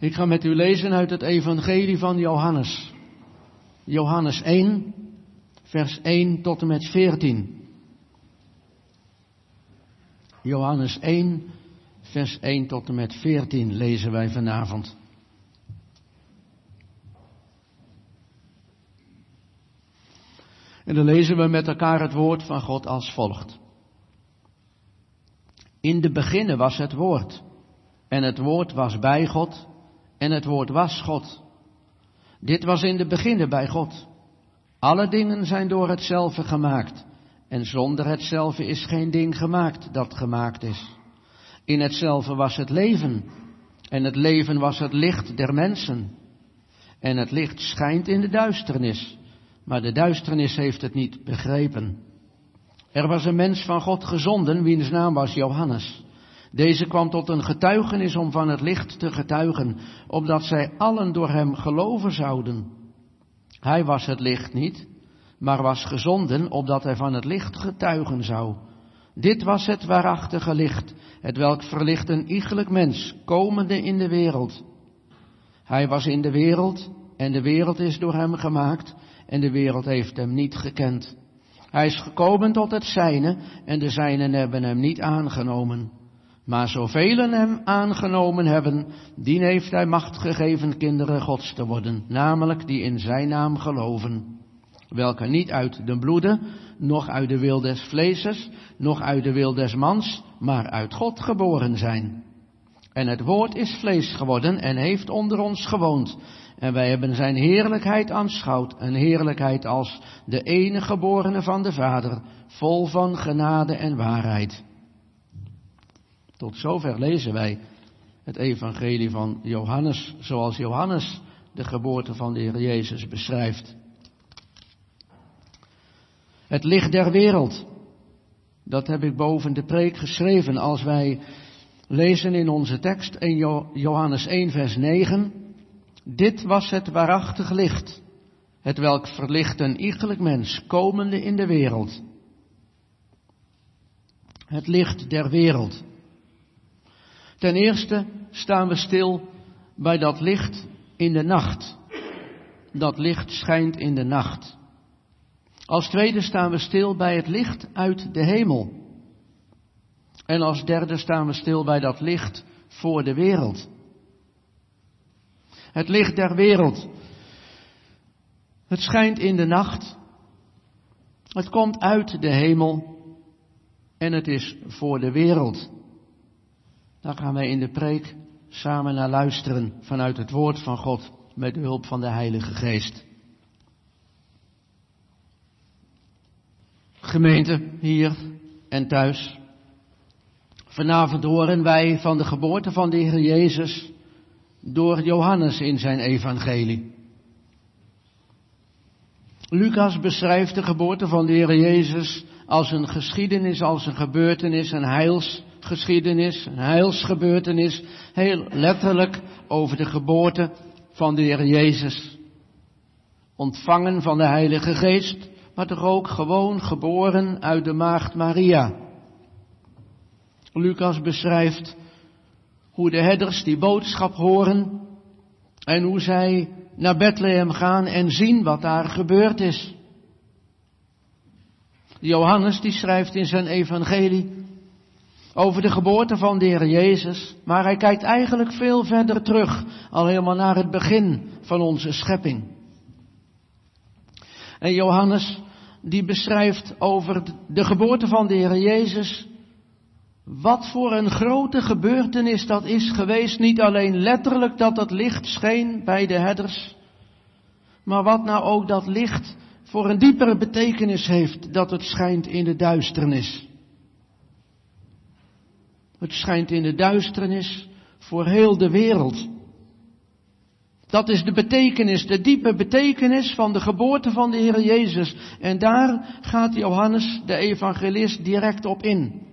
Ik ga met u lezen uit het Evangelie van Johannes. Johannes 1, vers 1 tot en met 14. Johannes 1, vers 1 tot en met 14 lezen wij vanavond. En dan lezen we met elkaar het woord van God als volgt. In de beginnen was het woord, en het woord was bij God, en het woord was God. Dit was in de beginnen bij God. Alle dingen zijn door hetzelfde gemaakt, en zonder hetzelfde is geen ding gemaakt dat gemaakt is. In hetzelfde was het leven, en het leven was het licht der mensen. En het licht schijnt in de duisternis, maar de duisternis heeft het niet begrepen. Er was een mens van God gezonden, wiens naam was Johannes. Deze kwam tot een getuigenis om van het licht te getuigen, opdat zij allen door hem geloven zouden. Hij was het licht niet, maar was gezonden opdat hij van het licht getuigen zou. Dit was het waarachtige licht, het welk verlicht een iegelijk mens, komende in de wereld. Hij was in de wereld, en de wereld is door hem gemaakt, en de wereld heeft hem niet gekend. Hij is gekomen tot het zijne, en de zijnen hebben hem niet aangenomen. Maar zoveel hem aangenomen hebben, die heeft hij macht gegeven kinderen gods te worden, namelijk die in zijn naam geloven. Welke niet uit de bloeden, noch uit de wil des vleeses, noch uit de wil des mans, maar uit God geboren zijn. En het woord is vlees geworden en heeft onder ons gewoond. En wij hebben zijn heerlijkheid aanschouwd, een heerlijkheid als de enige geborene van de Vader, vol van genade en waarheid. Tot zover lezen wij het evangelie van Johannes, zoals Johannes de geboorte van de Heer Jezus beschrijft. Het licht der wereld, dat heb ik boven de preek geschreven als wij lezen in onze tekst in Johannes 1 vers 9. Dit was het waarachtig licht, het welk verlicht een iegelijk mens komende in de wereld. Het licht der wereld. Ten eerste staan we stil bij dat licht in de nacht. Dat licht schijnt in de nacht. Als tweede staan we stil bij het licht uit de hemel. En als derde staan we stil bij dat licht voor de wereld. Het licht der wereld. Het schijnt in de nacht. Het komt uit de hemel. En het is voor de wereld. Daar gaan wij in de preek samen naar luisteren vanuit het woord van God met de hulp van de Heilige Geest. Gemeente hier en thuis. Vanavond horen wij van de geboorte van de Heer Jezus door Johannes in zijn evangelie. Lucas beschrijft de geboorte van de Heer Jezus als een geschiedenis, als een gebeurtenis, een heilsgeschiedenis, een heilsgebeurtenis, heel letterlijk over de geboorte van de Heer Jezus. Ontvangen van de Heilige Geest, maar toch ook gewoon geboren uit de maagd Maria. Lucas beschrijft hoe de herders die boodschap horen en hoe zij naar Bethlehem gaan en zien wat daar gebeurd is. Johannes die schrijft in zijn evangelie over de geboorte van de Heer Jezus, maar hij kijkt eigenlijk veel verder terug, al helemaal naar het begin van onze schepping. En Johannes die beschrijft over de geboorte van de Heer Jezus, wat voor een grote gebeurtenis dat is geweest, niet alleen letterlijk dat het licht scheen bij de herders, maar wat nou ook dat licht voor een diepere betekenis heeft dat het schijnt in de duisternis. Het schijnt in de duisternis voor heel de wereld. Dat is de betekenis, de diepe betekenis van de geboorte van de Heer Jezus. En daar gaat Johannes, de evangelist, direct op in.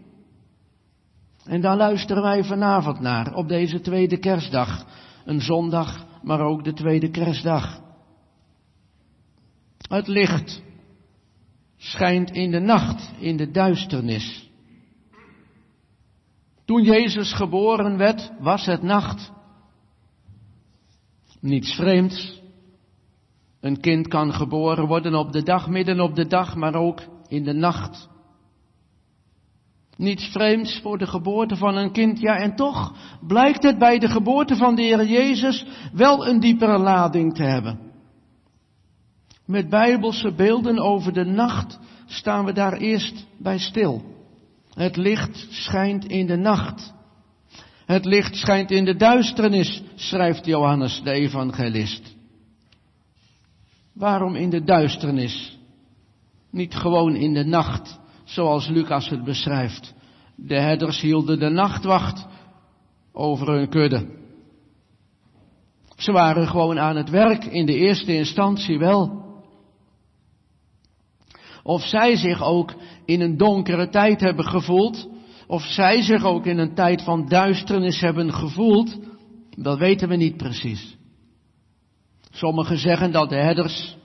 En daar luisteren wij vanavond naar, op deze tweede kerstdag. Een zondag, maar ook de tweede kerstdag. Het licht schijnt in de nacht, in de duisternis. Toen Jezus geboren werd, was het nacht. Niets vreemds. Een kind kan geboren worden op de dag, midden op de dag, maar ook in de nacht. Niets vreemds voor de geboorte van een kind, ja en toch blijkt het bij de geboorte van de Heer Jezus wel een diepere lading te hebben. Met bijbelse beelden over de nacht staan we daar eerst bij stil. Het licht schijnt in de nacht. Het licht schijnt in de duisternis, schrijft Johannes de evangelist. Waarom in de duisternis? Niet gewoon in de nacht, zoals Lucas het beschrijft. De herders hielden de nachtwacht over hun kudde. Ze waren gewoon aan het werk, in de eerste instantie wel. Of zij zich ook in een donkere tijd hebben gevoeld, of zij zich ook in een tijd van duisternis hebben gevoeld, dat weten we niet precies. Sommigen zeggen dat de herders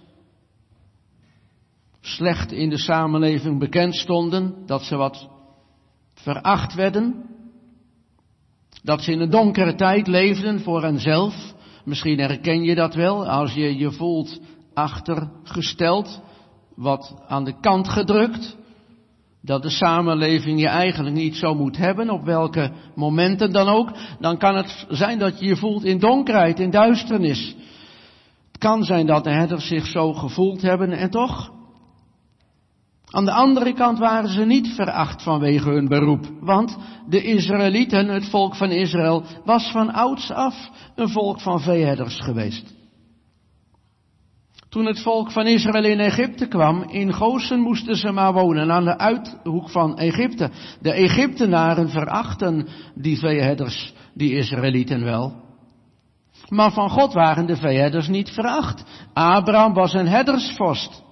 slecht in de samenleving bekend stonden, dat ze wat veracht werden, dat ze in een donkere tijd leefden voor henzelf. Misschien herken je dat wel als je je voelt achtergesteld, wat aan de kant gedrukt, dat de samenleving je eigenlijk niet zo moet hebben, op welke momenten dan ook, dan kan het zijn dat je je voelt in donkerheid, in duisternis. Het kan zijn dat de herders zich zo gevoeld hebben en toch, aan de andere kant waren ze niet veracht vanwege hun beroep, want de Israëlieten, het volk van Israël, was van ouds af een volk van veeherders geweest. Toen het volk van Israël in Egypte kwam, in Gozen moesten ze maar wonen, aan de uithoek van Egypte. De Egyptenaren verachten die veeherders, die Israëlieten wel. Maar van God waren de veeherders niet veracht. Abraham was een herdersvorst.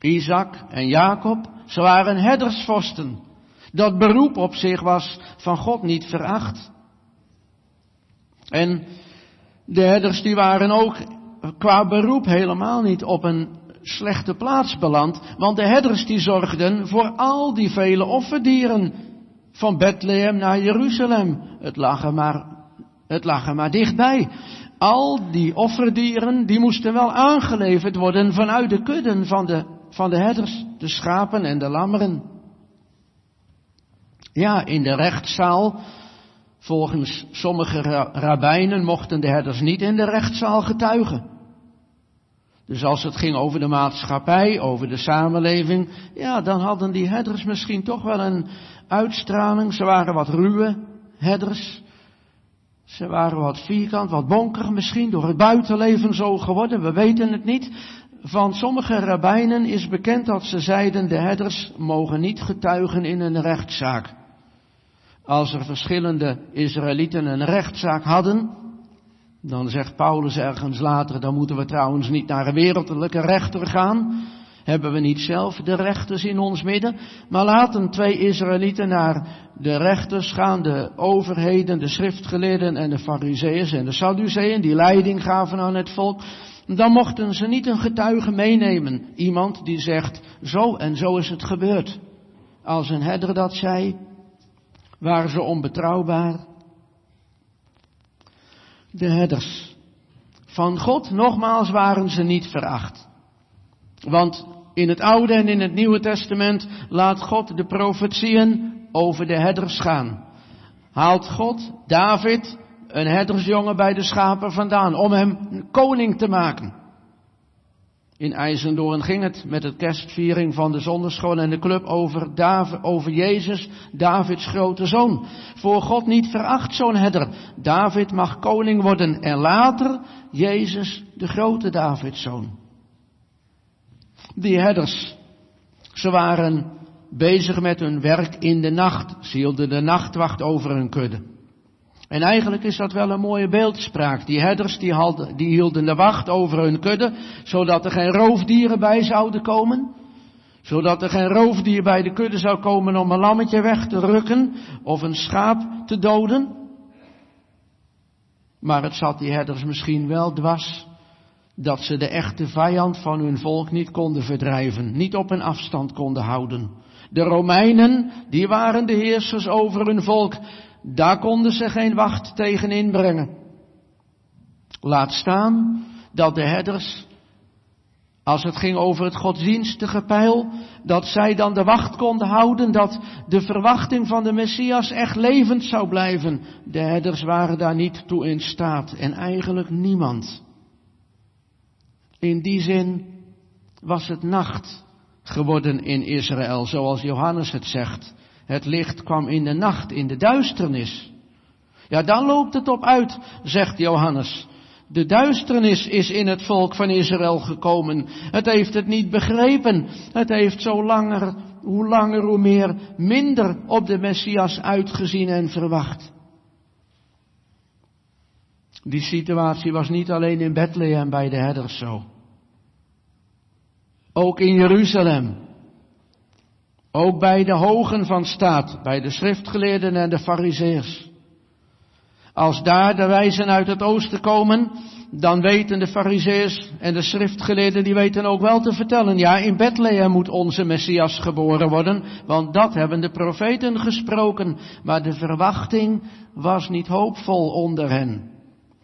Isaac en Jacob, ze waren herdersvorsten. Dat beroep op zich was van God niet veracht. En de herders die waren ook qua beroep helemaal niet op een slechte plaats beland, want de herders die zorgden voor al die vele offerdieren van Bethlehem naar Jeruzalem. Het lag er maar, het lag er maar dichtbij. Al die offerdieren, die moesten wel aangeleverd worden vanuit de kudden van de, van de herders, de schapen en de lammeren. Ja, in de rechtszaal, volgens sommige rabbijnen, mochten de herders niet in de rechtszaal getuigen. Dus als het ging over de maatschappij, over de samenleving, ja, dan hadden die herders misschien toch wel een uitstraling. Ze waren wat ruwe herders. Ze waren wat vierkant, wat bonker misschien door het buitenleven zo geworden, we weten het niet. Van sommige rabbijnen is bekend dat ze zeiden, de herders mogen niet getuigen in een rechtszaak. Als er verschillende Israëlieten een rechtszaak hadden, dan zegt Paulus ergens later, dan moeten we trouwens niet naar een wereldlijke rechter gaan. Hebben we niet zelf de rechters in ons midden? Maar laten twee Israëlieten naar de rechters gaan, de overheden, de schriftgeleerden en de fariseeën en de Sadduceeën, die leiding gaven aan het volk. Dan mochten ze niet een getuige meenemen. Iemand die zegt, zo en zo is het gebeurd. Als een herder dat zei, waren ze onbetrouwbaar de herders. Van God, nogmaals, waren ze niet veracht. Want in het Oude en in het Nieuwe Testament laat God de profetieën over de herders gaan. Haalt God David, een herdersjongen, bij de schapen vandaan om hem koning te maken. In IJzendoorn ging het met het kerstviering van de zonderschool en de club over, David, over Jezus, Davids grote zoon. Voor God niet veracht zo'n herder. David mag koning worden en later Jezus, de grote Davidszoon. Die herders, ze waren bezig met hun werk in de nacht. Ze hielden de nachtwacht over hun kudde. En eigenlijk is dat wel een mooie beeldspraak. Die herders die, die hielden de wacht over hun kudde, zodat er geen roofdieren bij zouden komen. Zodat er geen roofdier bij de kudde zou komen om een lammetje weg te rukken of een schaap te doden. Maar het zat die herders misschien wel dwars dat ze de echte vijand van hun volk niet konden verdrijven, niet op een afstand konden houden. De Romeinen, die waren de heersers over hun volk. Daar konden ze geen wacht tegen inbrengen. Laat staan dat de herders, als het ging over het godsdienstige pijl, dat zij dan de wacht konden houden, dat de verwachting van de Messias echt levend zou blijven. De herders waren daar niet toe in staat en eigenlijk niemand. In die zin was het nacht geworden in Israël, zoals Johannes het zegt. Het licht kwam in de nacht, in de duisternis. Ja, dan loopt het op uit, zegt Johannes. De duisternis is in het volk van Israël gekomen. Het heeft het niet begrepen. Het heeft zo langer, hoe langer hoe meer, minder op de Messias uitgezien en verwacht. Die situatie was niet alleen in Bethlehem bij de herders zo. Ook in Jeruzalem. Ook bij de hogen van staat, bij de schriftgeleerden en de fariseers. Als daar de wijzen uit het oosten komen, dan weten de fariseers en de schriftgeleerden, die weten ook wel te vertellen, ja, in Bethlehem moet onze Messias geboren worden, want dat hebben de profeten gesproken, maar de verwachting was niet hoopvol onder hen.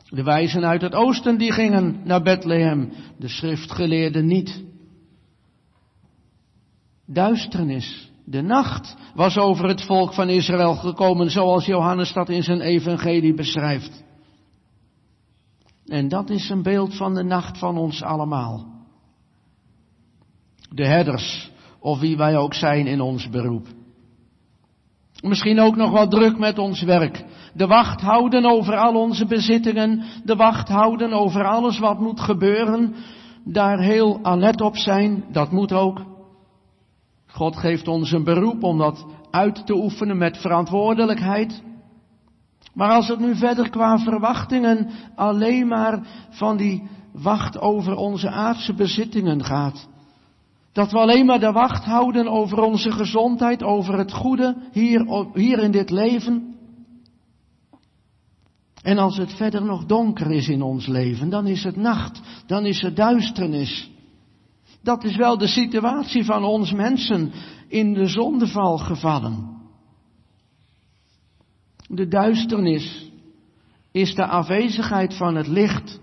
De wijzen uit het oosten die gingen naar Bethlehem, de schriftgeleerden niet. Duisternis, de nacht was over het volk van Israël gekomen, zoals Johannes dat in zijn evangelie beschrijft. En dat is een beeld van de nacht van ons allemaal. De herders, of wie wij ook zijn in ons beroep. Misschien ook nog wat druk met ons werk. De wacht houden over al onze bezittingen. De wacht houden over alles wat moet gebeuren. Daar heel alert op zijn. Dat moet ook. God geeft ons een beroep om dat uit te oefenen met verantwoordelijkheid. Maar als het nu verder qua verwachtingen alleen maar van die wacht over onze aardse bezittingen gaat. Dat we alleen maar de wacht houden over onze gezondheid, over het goede hier, hier in dit leven. En als het verder nog donker is in ons leven, dan is het nacht, dan is het duisternis. Dat is wel de situatie van ons mensen in de zondeval gevallen. De duisternis is de afwezigheid van het licht.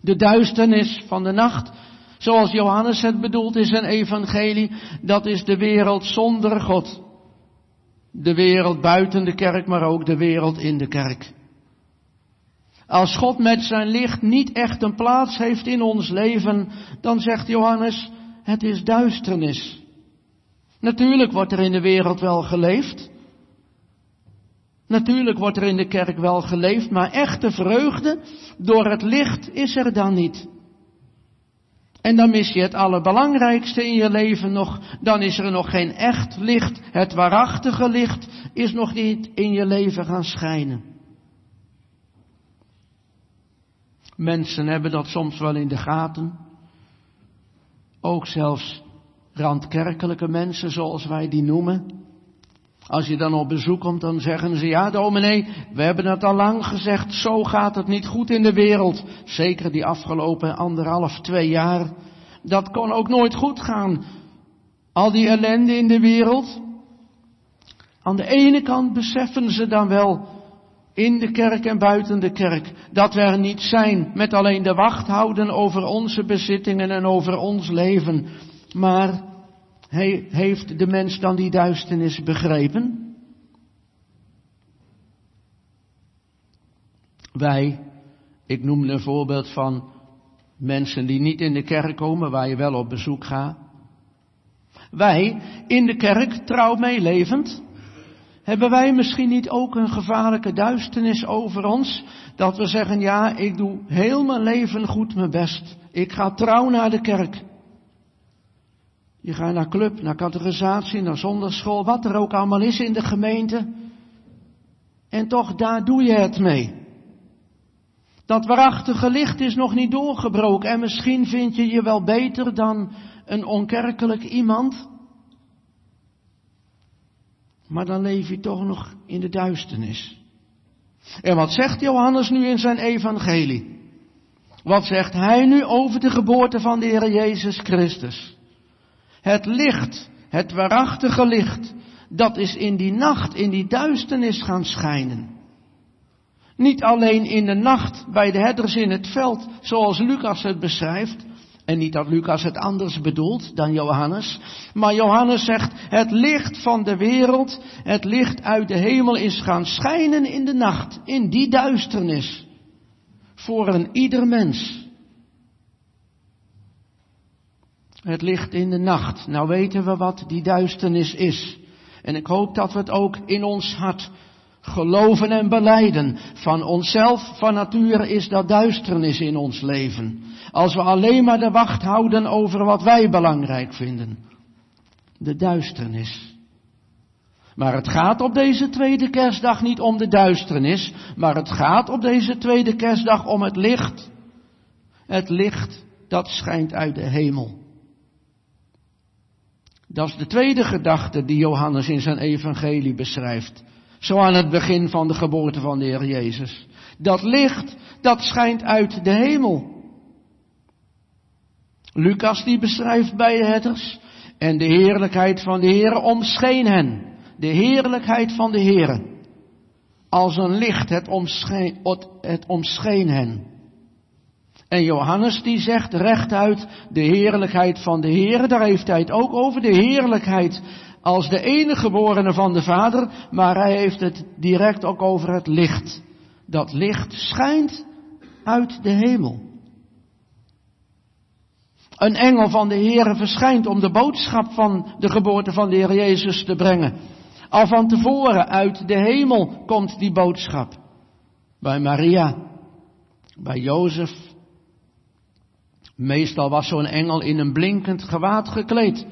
De duisternis van de nacht, zoals Johannes het bedoelt in zijn evangelie, dat is de wereld zonder God. De wereld buiten de kerk, maar ook de wereld in de kerk. Als God met zijn licht niet echt een plaats heeft in ons leven, dan zegt Johannes, het is duisternis. Natuurlijk wordt er in de wereld wel geleefd. Natuurlijk wordt er in de kerk wel geleefd, maar echte vreugde door het licht is er dan niet. En dan mis je het allerbelangrijkste in je leven nog. Dan is er nog geen echt licht. Het waarachtige licht is nog niet in je leven gaan schijnen. Mensen hebben dat soms wel in de gaten. Ook zelfs randkerkelijke mensen, zoals wij die noemen. Als je dan op bezoek komt, dan zeggen ze, ja dominee, we hebben het al lang gezegd, zo gaat het niet goed in de wereld. Zeker die afgelopen anderhalf, twee jaar. Dat kon ook nooit goed gaan. Al die ellende in de wereld. Aan de ene kant beseffen ze dan wel in de kerk en buiten de kerk, dat we er niet zijn met alleen de wacht houden over onze bezittingen en over ons leven. Maar heeft de mens dan die duisternis begrepen? Wij, ik noem een voorbeeld van mensen die niet in de kerk komen, waar je wel op bezoek gaat. Wij in de kerk trouw meelevend, hebben wij misschien niet ook een gevaarlijke duisternis over ons? Dat we zeggen, ja, ik doe heel mijn leven goed mijn best. Ik ga trouw naar de kerk. Je gaat naar club, naar categorisatie, naar zondagschool, wat er ook allemaal is in de gemeente. En toch, daar doe je het mee. Dat waarachtige licht is nog niet doorgebroken en misschien vind je je wel beter dan een onkerkelijk iemand. Maar dan leef je toch nog in de duisternis. En wat zegt Johannes nu in zijn evangelie? Wat zegt hij nu over de geboorte van de Heer Jezus Christus? Het licht, het waarachtige licht, dat is in die nacht, in die duisternis gaan schijnen. Niet alleen in de nacht bij de herders in het veld, zoals Lucas het beschrijft. En niet dat Lucas het anders bedoelt dan Johannes. Maar Johannes zegt, het licht van de wereld, het licht uit de hemel is gaan schijnen in de nacht, in die duisternis. Voor een ieder mens. Het licht in de nacht. Nou weten we wat die duisternis is. En ik hoop dat we het ook in ons hart geloven en beleiden. Van onszelf, van nature is dat duisternis in ons leven. Als we alleen maar de wacht houden over wat wij belangrijk vinden. De duisternis. Maar het gaat op deze tweede kerstdag niet om de duisternis, maar het gaat op deze tweede kerstdag om het licht. Het licht dat schijnt uit de hemel. Dat is de tweede gedachte die Johannes in zijn evangelie beschrijft. Zo aan het begin van de geboorte van de Heer Jezus. Dat licht, dat schijnt uit de hemel. Lucas die beschrijft bij de herders. En de heerlijkheid van de Heer omscheen hen. De heerlijkheid van de Heer. Als een licht, het omscheen, het omscheen hen. En Johannes die zegt rechtuit de heerlijkheid van de Heer, daar heeft hij het ook over, de heerlijkheid als de enige geborene van de Vader, maar hij heeft het direct ook over het licht. Dat licht schijnt uit de hemel. Een engel van de Heer verschijnt om de boodschap van de geboorte van de Heer Jezus te brengen. Al van tevoren uit de hemel komt die boodschap. Bij Maria, bij Jozef. Meestal was zo'n engel in een blinkend gewaad gekleed.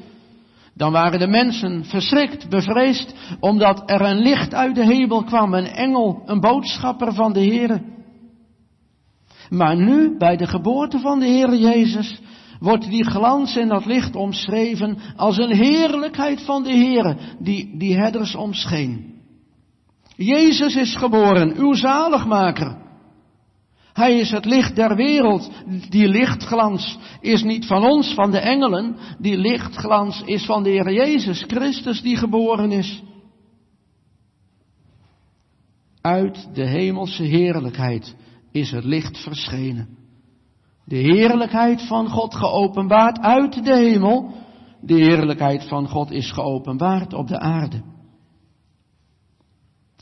Dan waren de mensen verschrikt, bevreesd, omdat er een licht uit de hemel kwam, een engel, een boodschapper van de Heer. Maar nu, bij de geboorte van de Heer Jezus, wordt die glans en dat licht omschreven als een heerlijkheid van de Heer, die die herders omscheen. Jezus is geboren, uw zaligmaker. Hij is het licht der wereld. Die lichtglans is niet van ons, van de engelen. Die lichtglans is van de Heer Jezus Christus die geboren is. Uit de hemelse heerlijkheid is het licht verschenen. De heerlijkheid van God geopenbaard uit de hemel. De heerlijkheid van God is geopenbaard op de aarde.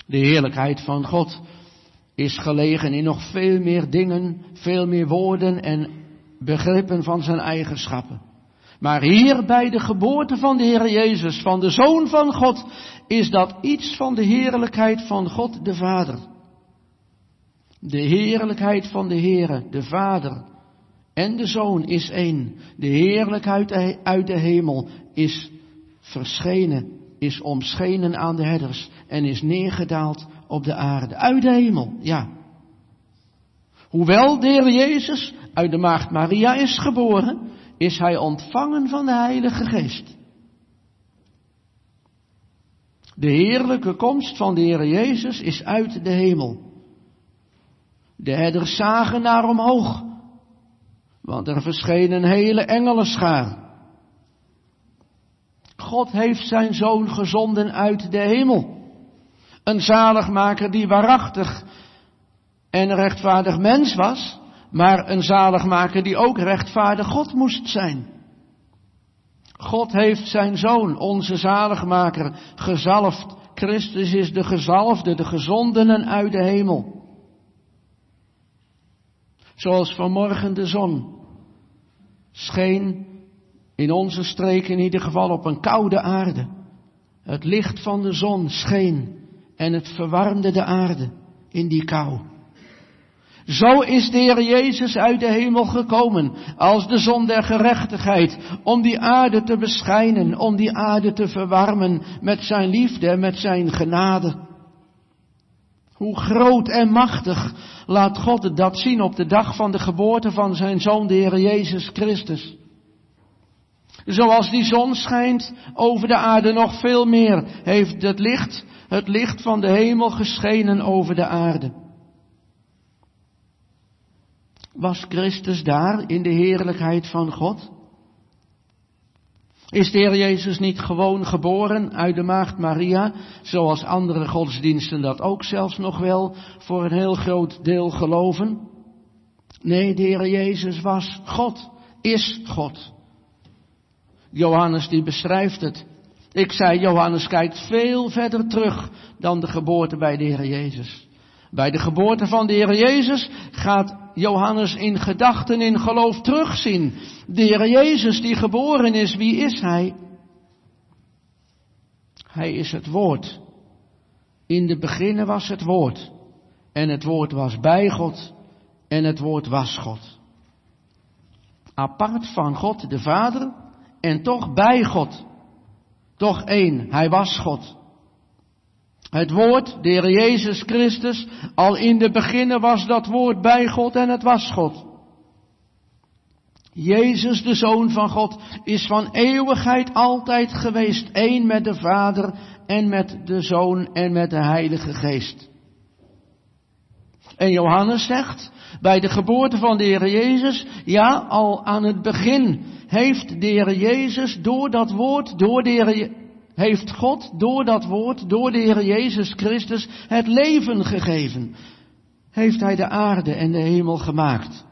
De heerlijkheid van God is gelegen in nog veel meer dingen, veel meer woorden en begrippen van zijn eigenschappen. Maar hier bij de geboorte van de Heer Jezus, van de Zoon van God, is dat iets van de heerlijkheid van God de Vader. De heerlijkheid van de Heere, de Vader en de Zoon is één. De heerlijkheid uit de hemel is verschenen, is omschenen aan de herders en is neergedaald op de aarde. Uit de hemel, ja. Hoewel de Heer Jezus uit de maagd Maria is geboren, is hij ontvangen van de Heilige Geest. De heerlijke komst van de Heer Jezus is uit de hemel. De herders zagen naar omhoog, want er verscheen een hele engelenschaar. God heeft zijn zoon gezonden uit de hemel. Een zaligmaker die waarachtig en rechtvaardig mens was, maar een zaligmaker die ook rechtvaardig God moest zijn. God heeft zijn zoon, onze zaligmaker, gezalfd. Christus is de gezalfde, de gezondenen uit de hemel. Zoals vanmorgen de zon scheen in onze streek in ieder geval op een koude aarde. Het licht van de zon scheen en het verwarmde de aarde in die kou. Zo is de Heer Jezus uit de hemel gekomen als de zon der gerechtigheid om die aarde te beschijnen, om die aarde te verwarmen met zijn liefde met zijn genade. Hoe groot en machtig laat God dat zien op de dag van de geboorte van zijn zoon, de Heer Jezus Christus. Zoals die zon schijnt over de aarde nog veel meer, heeft het licht het licht van de hemel geschenen over de aarde. Was Christus daar in de heerlijkheid van God? Is de Heer Jezus niet gewoon geboren uit de maagd Maria, zoals andere godsdiensten dat ook zelfs nog wel voor een heel groot deel geloven? Nee, de Heer Jezus was God, is God. Johannes die beschrijft het. Ik zei, Johannes kijkt veel verder terug dan de geboorte bij de Heer Jezus. Bij de geboorte van de Heer Jezus gaat Johannes in gedachten, in geloof terugzien. De Heer Jezus die geboren is, wie is Hij? Hij is het Woord. In de beginnen was het Woord. En het Woord was bij God. En het Woord was God. Apart van God de Vader en toch bij God. Toch één, Hij was God. Het woord, de Jezus Christus, al in de beginnen was dat woord bij God en het was God. Jezus, de Zoon van God, is van eeuwigheid altijd geweest, één met de Vader en met de Zoon en met de Heilige Geest. En Johannes zegt, bij de geboorte van de Heer Jezus, ja, al aan het begin heeft de Heer Jezus door dat woord, door de heeft God door dat woord, door de Heer Jezus Christus, het leven gegeven. Heeft Hij de aarde en de hemel gemaakt.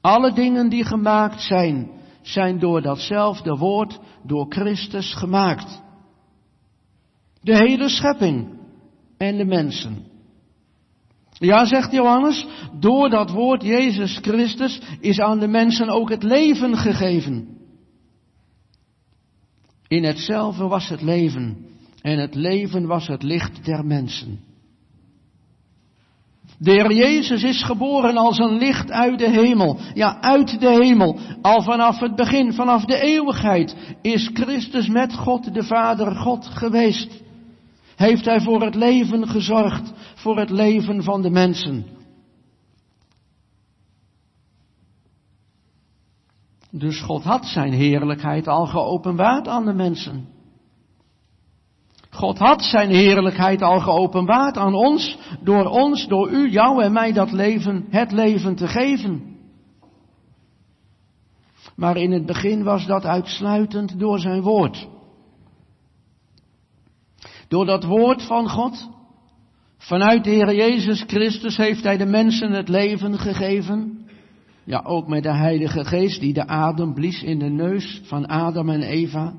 Alle dingen die gemaakt zijn, zijn door datzelfde woord, door Christus gemaakt. De hele schepping en de mensen. Ja, zegt Johannes, door dat woord Jezus Christus is aan de mensen ook het leven gegeven. In hetzelfde was het leven en het leven was het licht der mensen. De Heer Jezus is geboren als een licht uit de hemel. Ja, uit de hemel. Al vanaf het begin, vanaf de eeuwigheid, is Christus met God de Vader God geweest. Heeft Hij voor het leven gezorgd, voor het leven van de mensen. Dus God had zijn heerlijkheid al geopenbaard aan de mensen. God had zijn heerlijkheid al geopenbaard aan ons, door ons, door u, jou en mij dat leven, het leven te geven. Maar in het begin was dat uitsluitend door zijn woord. Door dat woord van God, vanuit de Heer Jezus Christus heeft Hij de mensen het leven gegeven. Ja, ook met de Heilige Geest die de adem blies in de neus van Adam en Eva.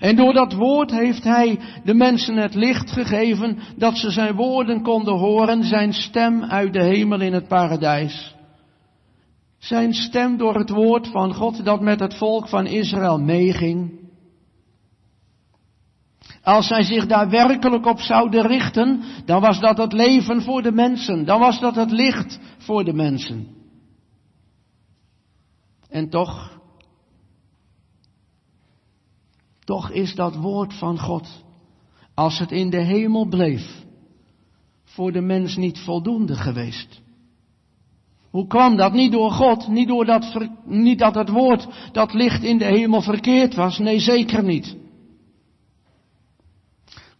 En door dat woord heeft Hij de mensen het licht gegeven dat ze zijn woorden konden horen, zijn stem uit de hemel in het paradijs. Zijn stem door het woord van God dat met het volk van Israël meeging. Als zij zich daar werkelijk op zouden richten, dan was dat het leven voor de mensen, dan was dat het licht voor de mensen. En toch, toch is dat woord van God, als het in de hemel bleef, voor de mens niet voldoende geweest. Hoe kwam dat? Niet door God, niet, door dat, niet dat het woord, dat licht in de hemel verkeerd was. Nee, zeker niet.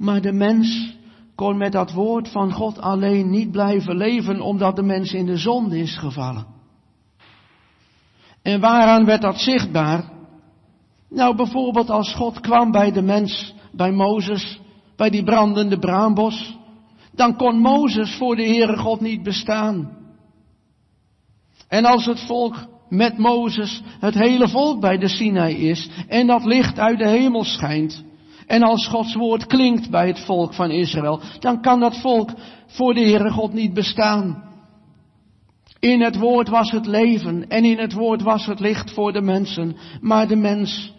Maar de mens kon met dat woord van God alleen niet blijven leven omdat de mens in de zonde is gevallen. En waaraan werd dat zichtbaar? Nou, bijvoorbeeld als God kwam bij de mens, bij Mozes, bij die brandende braambos, dan kon Mozes voor de Heere God niet bestaan. En als het volk met Mozes, het hele volk bij de Sinai is, en dat licht uit de hemel schijnt, en als Gods woord klinkt bij het volk van Israël, dan kan dat volk voor de Heere God niet bestaan. In het woord was het leven en in het woord was het licht voor de mensen. Maar de mens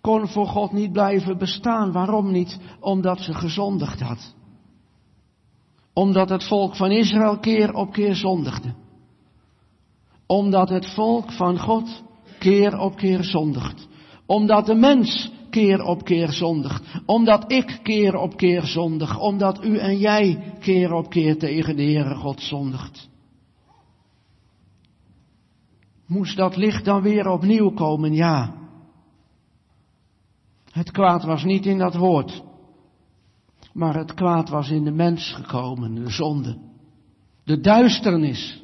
kon voor God niet blijven bestaan. Waarom niet? Omdat ze gezondigd had. Omdat het volk van Israël keer op keer zondigde. Omdat het volk van God keer op keer zondigt. Omdat de mens keer op keer zondigt. Omdat ik keer op keer zondig. Omdat u en jij keer op keer tegen de Heere God zondigt. Moest dat licht dan weer opnieuw komen? Ja. Het kwaad was niet in dat woord, maar het kwaad was in de mens gekomen, de zonde, de duisternis.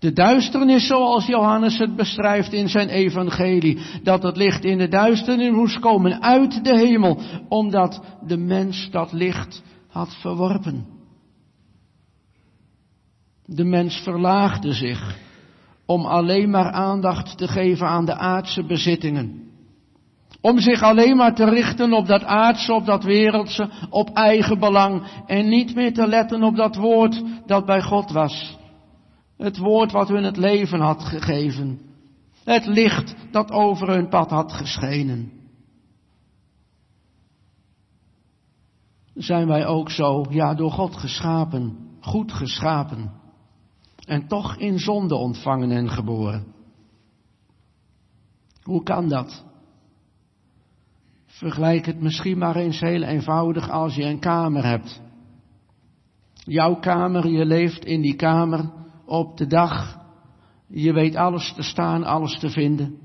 De duisternis zoals Johannes het beschrijft in zijn evangelie, dat het licht in de duisternis moest komen uit de hemel, omdat de mens dat licht had verworpen. De mens verlaagde zich om alleen maar aandacht te geven aan de aardse bezittingen. Om zich alleen maar te richten op dat aardse, op dat wereldse, op eigen belang en niet meer te letten op dat woord dat bij God was. Het woord wat hun het leven had gegeven. Het licht dat over hun pad had geschenen. Zijn wij ook zo, ja, door God geschapen, goed geschapen. En toch in zonde ontvangen en geboren. Hoe kan dat? Vergelijk het misschien maar eens heel eenvoudig als je een kamer hebt. Jouw kamer, je leeft in die kamer op de dag. Je weet alles te staan, alles te vinden.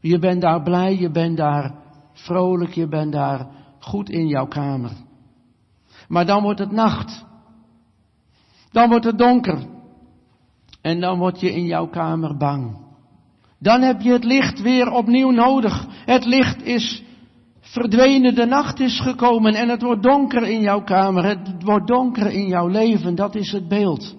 Je bent daar blij, je bent daar vrolijk, je bent daar goed in jouw kamer. Maar dan wordt het nacht. Dan wordt het donker. En dan word je in jouw kamer bang. Dan heb je het licht weer opnieuw nodig. Het licht is verdwenen, de nacht is gekomen en het wordt donker in jouw kamer, het wordt donker in jouw leven, dat is het beeld.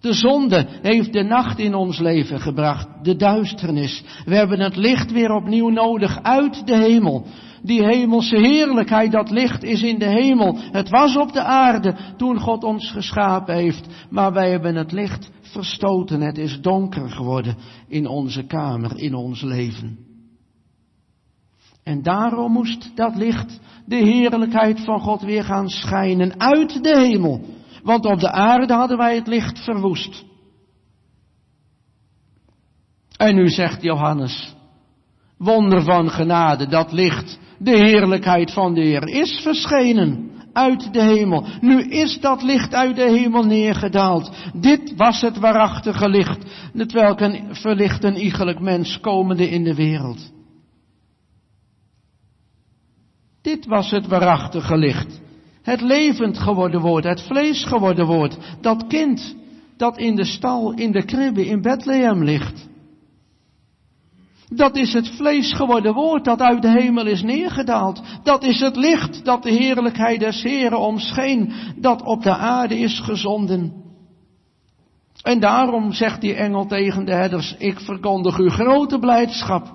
De zonde heeft de nacht in ons leven gebracht, de duisternis. We hebben het licht weer opnieuw nodig uit de hemel. Die hemelse heerlijkheid, dat licht is in de hemel. Het was op de aarde toen God ons geschapen heeft, maar wij hebben het licht verstoten. Het is donker geworden in onze kamer, in ons leven. En daarom moest dat licht, de heerlijkheid van God weer gaan schijnen uit de hemel. Want op de aarde hadden wij het licht verwoest. En nu zegt Johannes, wonder van genade, dat licht, de heerlijkheid van de Heer is verschenen uit de hemel. Nu is dat licht uit de hemel neergedaald. Dit was het waarachtige licht, het welk een verlicht een iegelijk mens komende in de wereld. Dit was het waarachtige licht. Het levend geworden woord, het vlees geworden woord. Dat kind dat in de stal, in de kribbe, in Bethlehem ligt. Dat is het vlees geworden woord dat uit de hemel is neergedaald. Dat is het licht dat de heerlijkheid des Heren omscheen, dat op de aarde is gezonden. En daarom zegt die engel tegen de herders, ik verkondig u grote blijdschap.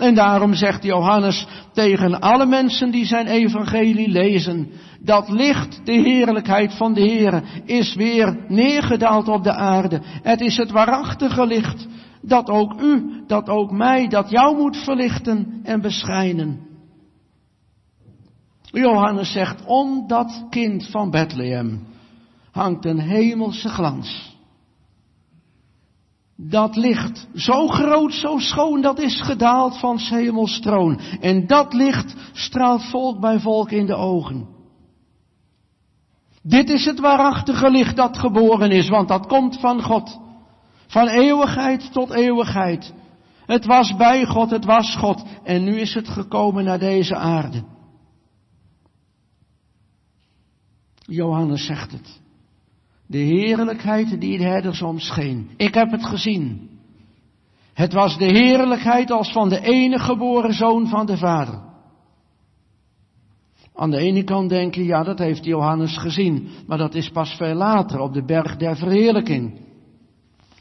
En daarom zegt Johannes tegen alle mensen die zijn evangelie lezen, dat licht, de heerlijkheid van de Heer, is weer neergedaald op de aarde. Het is het waarachtige licht dat ook u, dat ook mij, dat jou moet verlichten en beschijnen. Johannes zegt, om dat kind van Bethlehem hangt een hemelse glans. Dat licht, zo groot, zo schoon, dat is gedaald van hemels troon. En dat licht straalt volk bij volk in de ogen. Dit is het waarachtige licht dat geboren is, want dat komt van God. Van eeuwigheid tot eeuwigheid. Het was bij God, het was God. En nu is het gekomen naar deze aarde. Johannes zegt het. De heerlijkheid die de herders omscheen. Ik heb het gezien. Het was de heerlijkheid als van de enige geboren zoon van de Vader. Aan de ene kant denk je, ja, dat heeft Johannes gezien, maar dat is pas veel later op de berg der verheerlijking.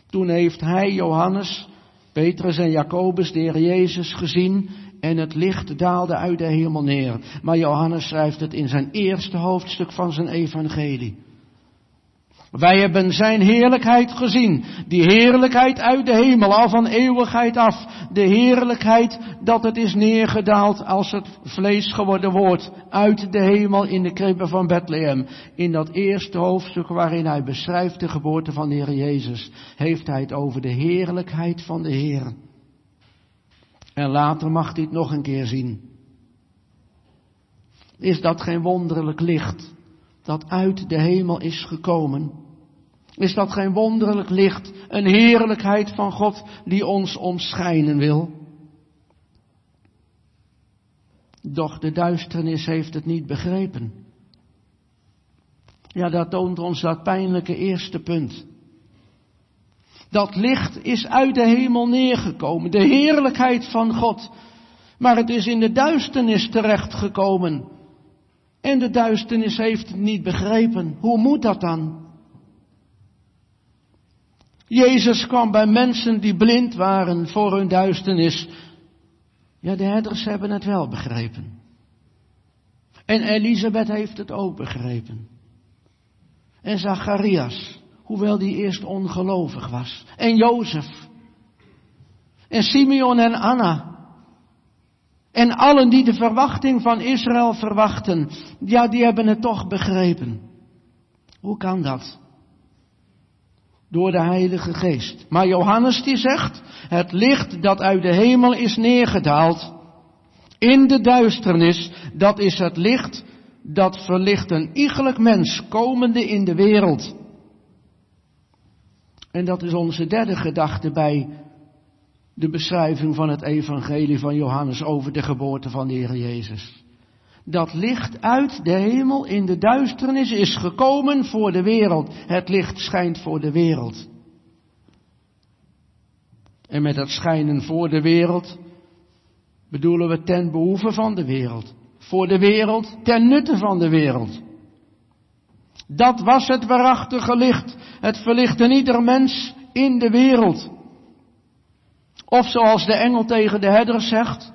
Toen heeft hij, Johannes, Petrus en Jacobus, de Heer Jezus gezien en het licht daalde uit de hemel neer. Maar Johannes schrijft het in zijn eerste hoofdstuk van zijn evangelie. Wij hebben zijn heerlijkheid gezien. Die heerlijkheid uit de hemel, al van eeuwigheid af. De heerlijkheid dat het is neergedaald als het vlees geworden woord uit de hemel in de kribben van Bethlehem. In dat eerste hoofdstuk waarin hij beschrijft de geboorte van de Heer Jezus, heeft hij het over de heerlijkheid van de Heer. En later mag hij het nog een keer zien. Is dat geen wonderlijk licht? Dat uit de hemel is gekomen. Is dat geen wonderlijk licht, een heerlijkheid van God die ons omschijnen wil? Doch de duisternis heeft het niet begrepen. Ja, dat toont ons dat pijnlijke eerste punt. Dat licht is uit de hemel neergekomen, de heerlijkheid van God. Maar het is in de duisternis terechtgekomen. En de duisternis heeft het niet begrepen. Hoe moet dat dan? Jezus kwam bij mensen die blind waren voor hun duisternis. Ja, de herders hebben het wel begrepen. En Elisabeth heeft het ook begrepen. En Zacharias, hoewel die eerst ongelovig was. En Jozef. En Simeon en Anna. En allen die de verwachting van Israël verwachten, ja, die hebben het toch begrepen. Hoe kan dat? Door de Heilige Geest. Maar Johannes die zegt, het licht dat uit de hemel is neergedaald, in de duisternis, dat is het licht dat verlicht een iegelijk mens komende in de wereld. En dat is onze derde gedachte bij de beschrijving van het evangelie van Johannes over de geboorte van de Heer Jezus. Dat licht uit de hemel in de duisternis is gekomen voor de wereld. Het licht schijnt voor de wereld. En met dat schijnen voor de wereld bedoelen we ten behoeve van de wereld. Voor de wereld, ten nutte van de wereld. Dat was het waarachtige licht. Het verlichtte ieder mens in de wereld. Of zoals de engel tegen de herder zegt,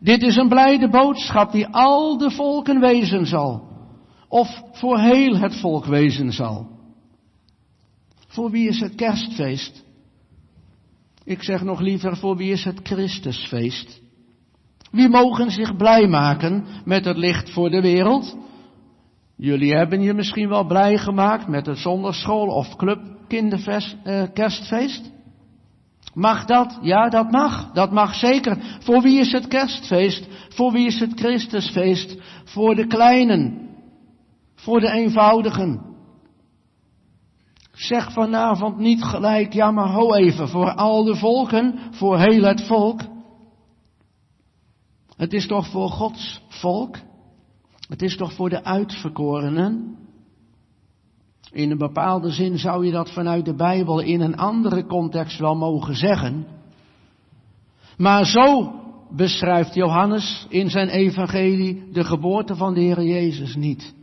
dit is een blijde boodschap die al de volken wezen zal. Of voor heel het volk wezen zal. Voor wie is het kerstfeest? Ik zeg nog liever, voor wie is het Christusfeest? Wie mogen zich blij maken met het licht voor de wereld? Jullie hebben je misschien wel blij gemaakt met het zonderschool of club kinderfest, eh, kerstfeest. Mag dat? Ja, dat mag. Dat mag zeker. Voor wie is het kerstfeest? Voor wie is het Christusfeest? Voor de kleinen. Voor de eenvoudigen. Zeg vanavond niet gelijk, ja maar ho even, voor al de volken, voor heel het volk. Het is toch voor Gods volk? Het is toch voor de uitverkorenen? In een bepaalde zin zou je dat vanuit de Bijbel in een andere context wel mogen zeggen. Maar zo beschrijft Johannes in zijn evangelie de geboorte van de Heer Jezus niet.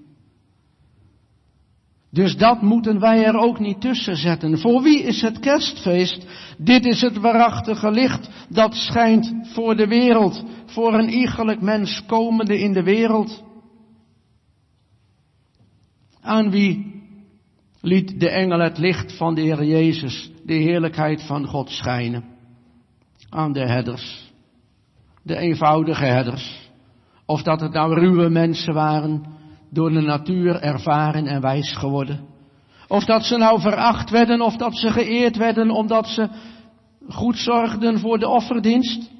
Dus dat moeten wij er ook niet tussen zetten. Voor wie is het kerstfeest? Dit is het waarachtige licht dat schijnt voor de wereld, voor een iegelijk mens komende in de wereld. Aan wie liet de engel het licht van de Heer Jezus, de heerlijkheid van God schijnen? Aan de herders, de eenvoudige herders. Of dat het nou ruwe mensen waren, door de natuur ervaren en wijs geworden. Of dat ze nou veracht werden, of dat ze geëerd werden omdat ze goed zorgden voor de offerdienst.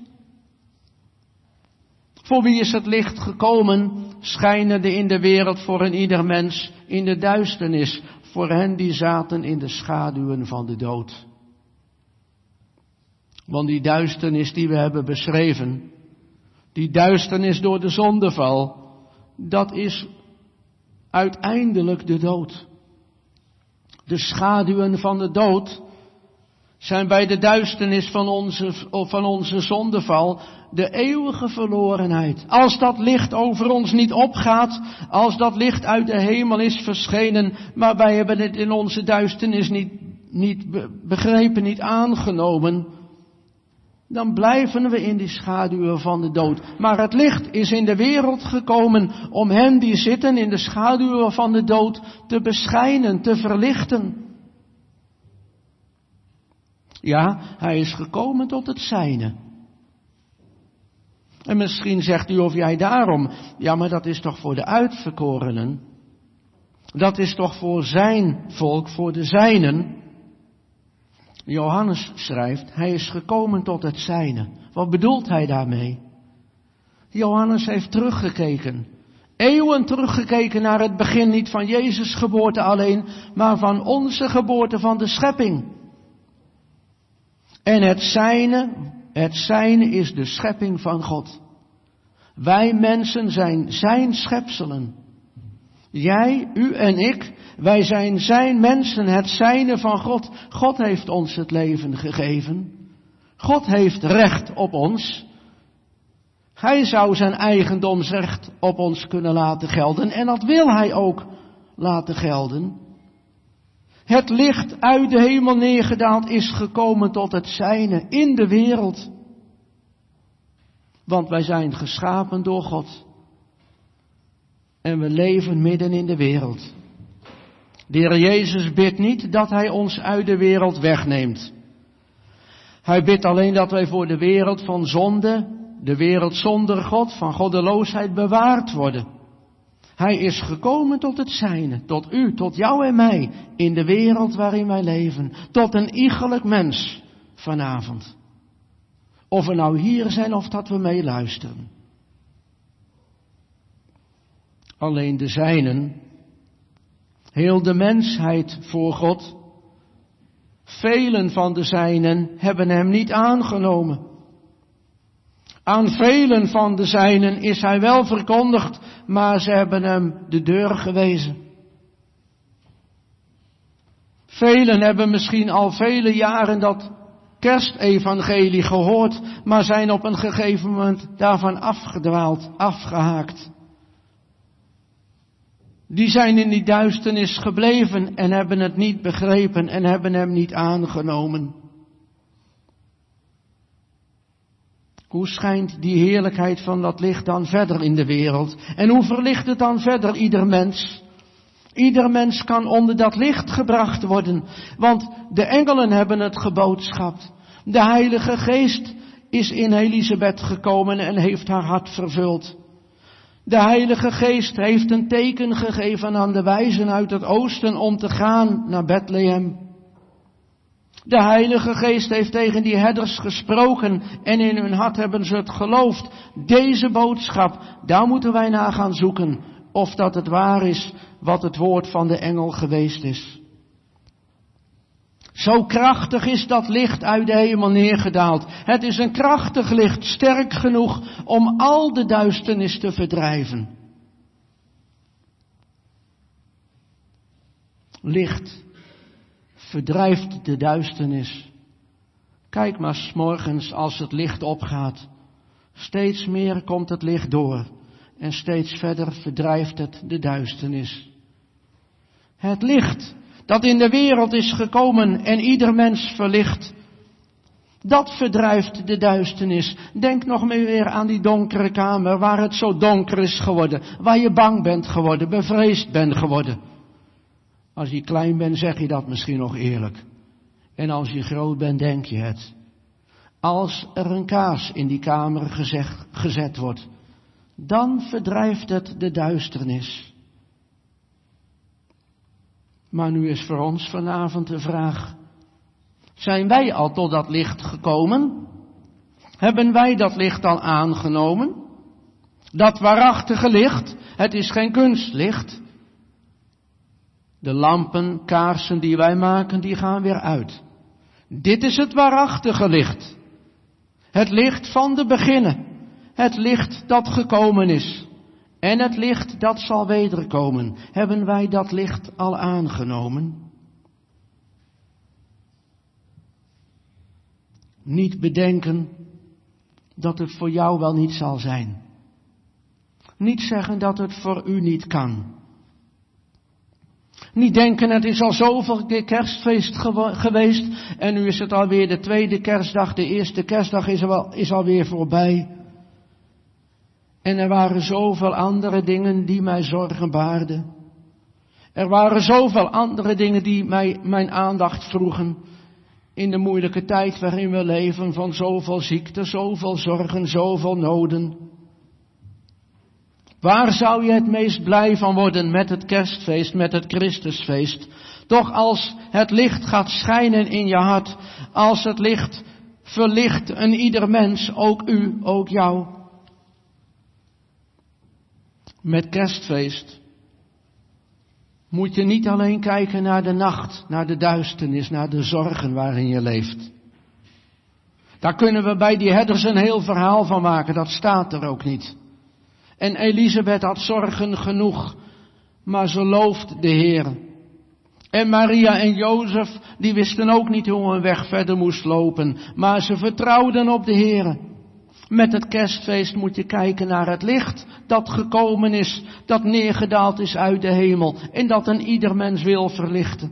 Voor wie is het licht gekomen, schijnende in de wereld voor een ieder mens in de duisternis, voor hen die zaten in de schaduwen van de dood. Want die duisternis die we hebben beschreven, die duisternis door de zondeval, dat is uiteindelijk de dood. De schaduwen van de dood zijn bij de duisternis van onze, van onze zondeval de eeuwige verlorenheid. Als dat licht over ons niet opgaat, als dat licht uit de hemel is verschenen, maar wij hebben het in onze duisternis niet, niet begrepen, niet aangenomen, dan blijven we in die schaduwen van de dood. Maar het licht is in de wereld gekomen om hen die zitten in de schaduwen van de dood te beschijnen, te verlichten. Ja, hij is gekomen tot het zijne. En misschien zegt u of jij daarom, ja maar dat is toch voor de uitverkorenen. Dat is toch voor zijn volk, voor de zijnen. Johannes schrijft, hij is gekomen tot het zijne. Wat bedoelt hij daarmee? Johannes heeft teruggekeken. Eeuwen teruggekeken naar het begin niet van Jezus geboorte alleen, maar van onze geboorte van de schepping. En het zijne, het zijne is de schepping van God. Wij mensen zijn zijn schepselen. Jij, u en ik, Wij zijn zijn mensen, het zijne van God. God heeft ons het leven gegeven. God heeft recht op ons. Hij zou zijn eigendomsrecht op ons kunnen laten gelden en dat wil hij ook laten gelden. Het licht uit de hemel neergedaald is gekomen tot het zijne in de wereld. Want wij zijn geschapen door God. En we leven midden in de wereld. De Heer Jezus bidt niet dat Hij ons uit de wereld wegneemt. Hij bidt alleen dat wij voor de wereld van zonde, de wereld zonder God, van goddeloosheid bewaard worden. Hij is gekomen tot het zijne, tot u, tot jou en mij, in de wereld waarin wij leven, tot een iegelijk mens vanavond. Of we nou hier zijn of dat we meeluisteren. Alleen de zijnen, heel de mensheid voor God, velen van de zijnen hebben hem niet aangenomen. Aan velen van de zijnen is hij wel verkondigd, maar ze hebben hem de deur gewezen. Velen hebben misschien al vele jaren dat kerstevangelie gehoord, maar zijn op een gegeven moment daarvan afgedwaald, afgehaakt. Die zijn in die duisternis gebleven en hebben het niet begrepen en hebben hem niet aangenomen. Hoe schijnt die heerlijkheid van dat licht dan verder in de wereld? En hoe verlicht het dan verder ieder mens? Ieder mens kan onder dat licht gebracht worden, want de engelen hebben het geboodschapt. De Heilige Geest is in Elisabeth gekomen en heeft haar hart vervuld. De Heilige Geest heeft een teken gegeven aan de wijzen uit het oosten om te gaan naar Bethlehem. De Heilige Geest heeft tegen die herders gesproken en in hun hart hebben ze het geloofd. Deze boodschap, daar moeten wij naar gaan zoeken of dat het waar is wat het woord van de engel geweest is. Zo krachtig is dat licht uit de hemel neergedaald. Het is een krachtig licht, sterk genoeg om al de duisternis te verdrijven. Licht verdrijft de duisternis. Kijk maar s morgens als het licht opgaat. Steeds meer komt het licht door en steeds verder verdrijft het de duisternis. Het licht dat in de wereld is gekomen en ieder mens verlicht, dat verdrijft de duisternis. Denk nog meer weer aan die donkere kamer waar het zo donker is geworden, waar je bang bent geworden, bevreesd bent geworden. Als je klein bent zeg je dat misschien nog eerlijk. En als je groot bent denk je het. Als er een kaars in die kamer gezet wordt, dan verdrijft het de duisternis. Maar nu is voor ons vanavond de vraag, zijn wij al tot dat licht gekomen? Hebben wij dat licht al aangenomen? Dat waarachtige licht, het is geen kunstlicht. De lampen, kaarsen die wij maken, die gaan weer uit. Dit is het waarachtige licht. Het licht van de beginnen. Het licht dat gekomen is. En het licht dat zal wederkomen. Hebben wij dat licht al aangenomen? Niet bedenken dat het voor jou wel niet zal zijn. Niet zeggen dat het voor u niet kan. Niet denken, het is al zoveel keer kerstfeest geweest en nu is het alweer de tweede kerstdag, de eerste kerstdag is, al, is alweer voorbij. En er waren zoveel andere dingen die mij zorgen baarden. Er waren zoveel andere dingen die mij mijn aandacht vroegen. In de moeilijke tijd waarin we leven van zoveel ziekte, zoveel zorgen, zoveel noden. Waar zou je het meest blij van worden met het kerstfeest, met het Christusfeest? Toch als het licht gaat schijnen in je hart, als het licht verlicht een ieder mens, ook u, ook jou. Met kerstfeest moet je niet alleen kijken naar de nacht, naar de duisternis, naar de zorgen waarin je leeft. Daar kunnen we bij die herders een heel verhaal van maken, dat staat er ook niet. En Elisabeth had zorgen genoeg, maar ze looft de Heer. En Maria en Jozef, die wisten ook niet hoe hun weg verder moest lopen, maar ze vertrouwden op de Heer. Met het kerstfeest moet je kijken naar het licht dat gekomen is, dat neergedaald is uit de hemel en dat een ieder mens wil verlichten.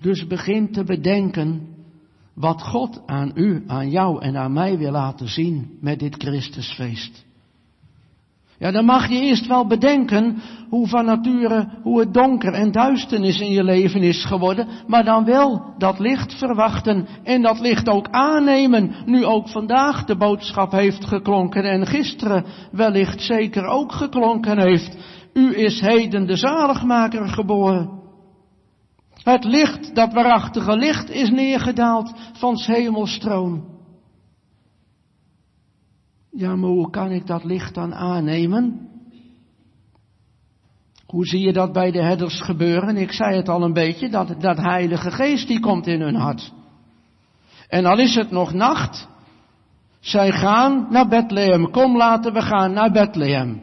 Dus begin te bedenken wat God aan u, aan jou en aan mij wil laten zien met dit Christusfeest. Ja, dan mag je eerst wel bedenken hoe van nature, hoe het donker en duisternis in je leven is geworden, maar dan wel dat licht verwachten en dat licht ook aannemen, nu ook vandaag de boodschap heeft geklonken en gisteren wellicht zeker ook geklonken heeft. U is heden de zaligmaker geboren. Het licht, dat waarachtige licht, is neergedaald van s hemelstroon. Ja, maar hoe kan ik dat licht dan aannemen? Hoe zie je dat bij de herders gebeuren? Ik zei het al een beetje, dat, dat heilige geest die komt in hun hart. En al is het nog nacht, zij gaan naar Bethlehem. Kom, laten we gaan naar Bethlehem.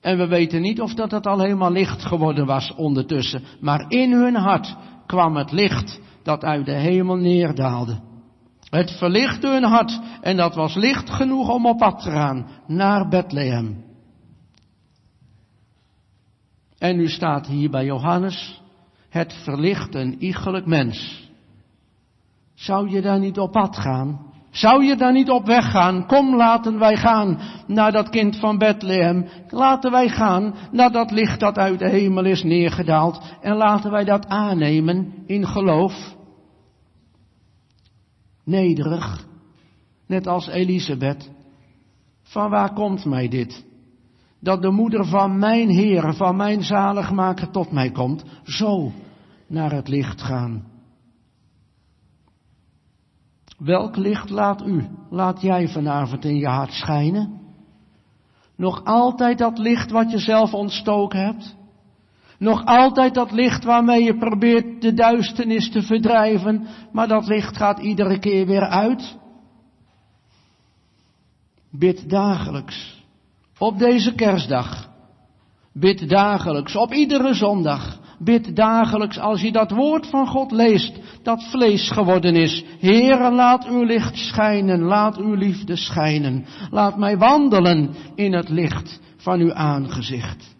En we weten niet of dat het al helemaal licht geworden was ondertussen. Maar in hun hart kwam het licht dat uit de hemel neerdaalde. Het verlichtte hun hart en dat was licht genoeg om op pad te gaan naar Bethlehem. En nu staat hier bij Johannes, het verlicht een iegelijk mens. Zou je daar niet op pad gaan? Zou je daar niet op weg gaan? Kom, laten wij gaan naar dat kind van Bethlehem. Laten wij gaan naar dat licht dat uit de hemel is neergedaald. En laten wij dat aannemen in geloof nederig, net als Elisabeth. Van waar komt mij dit? Dat de moeder van mijn Heer, van mijn zaligmaker tot mij komt, zo naar het licht gaan. Welk licht laat u, laat jij vanavond in je hart schijnen? Nog altijd dat licht wat je zelf ontstoken hebt? Nog altijd dat licht waarmee je probeert de duisternis te verdrijven, maar dat licht gaat iedere keer weer uit. Bid dagelijks. Op deze kerstdag. Bid dagelijks. Op iedere zondag. Bid dagelijks als je dat woord van God leest, dat vlees geworden is. Heere, laat uw licht schijnen, laat uw liefde schijnen. Laat mij wandelen in het licht van uw aangezicht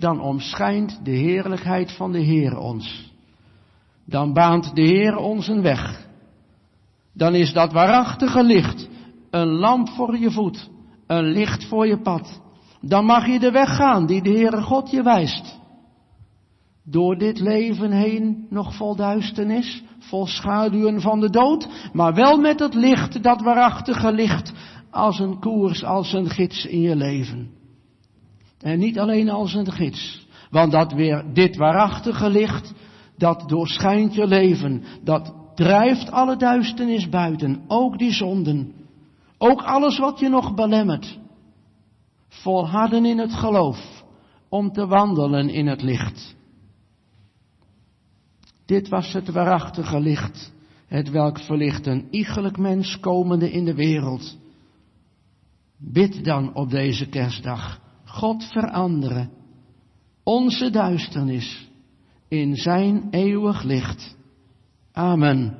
dan omschijnt de heerlijkheid van de Heer ons. Dan baant de Heer ons een weg. Dan is dat waarachtige licht een lamp voor je voet, een licht voor je pad. Dan mag je de weg gaan die de Heere God je wijst. Door dit leven heen nog vol duisternis, vol schaduwen van de dood, maar wel met het licht, dat waarachtige licht, als een koers, als een gids in je leven. En niet alleen als een gids. Want dat weer, dit waarachtige licht, dat doorschijnt je leven. Dat drijft alle duisternis buiten. Ook die zonden. Ook alles wat je nog belemmert. Volharden in het geloof. Om te wandelen in het licht. Dit was het waarachtige licht. Het welk verlicht een iegelijk mens komende in de wereld. Bid dan op deze kerstdag God veranderen onze duisternis in zijn eeuwig licht. Amen.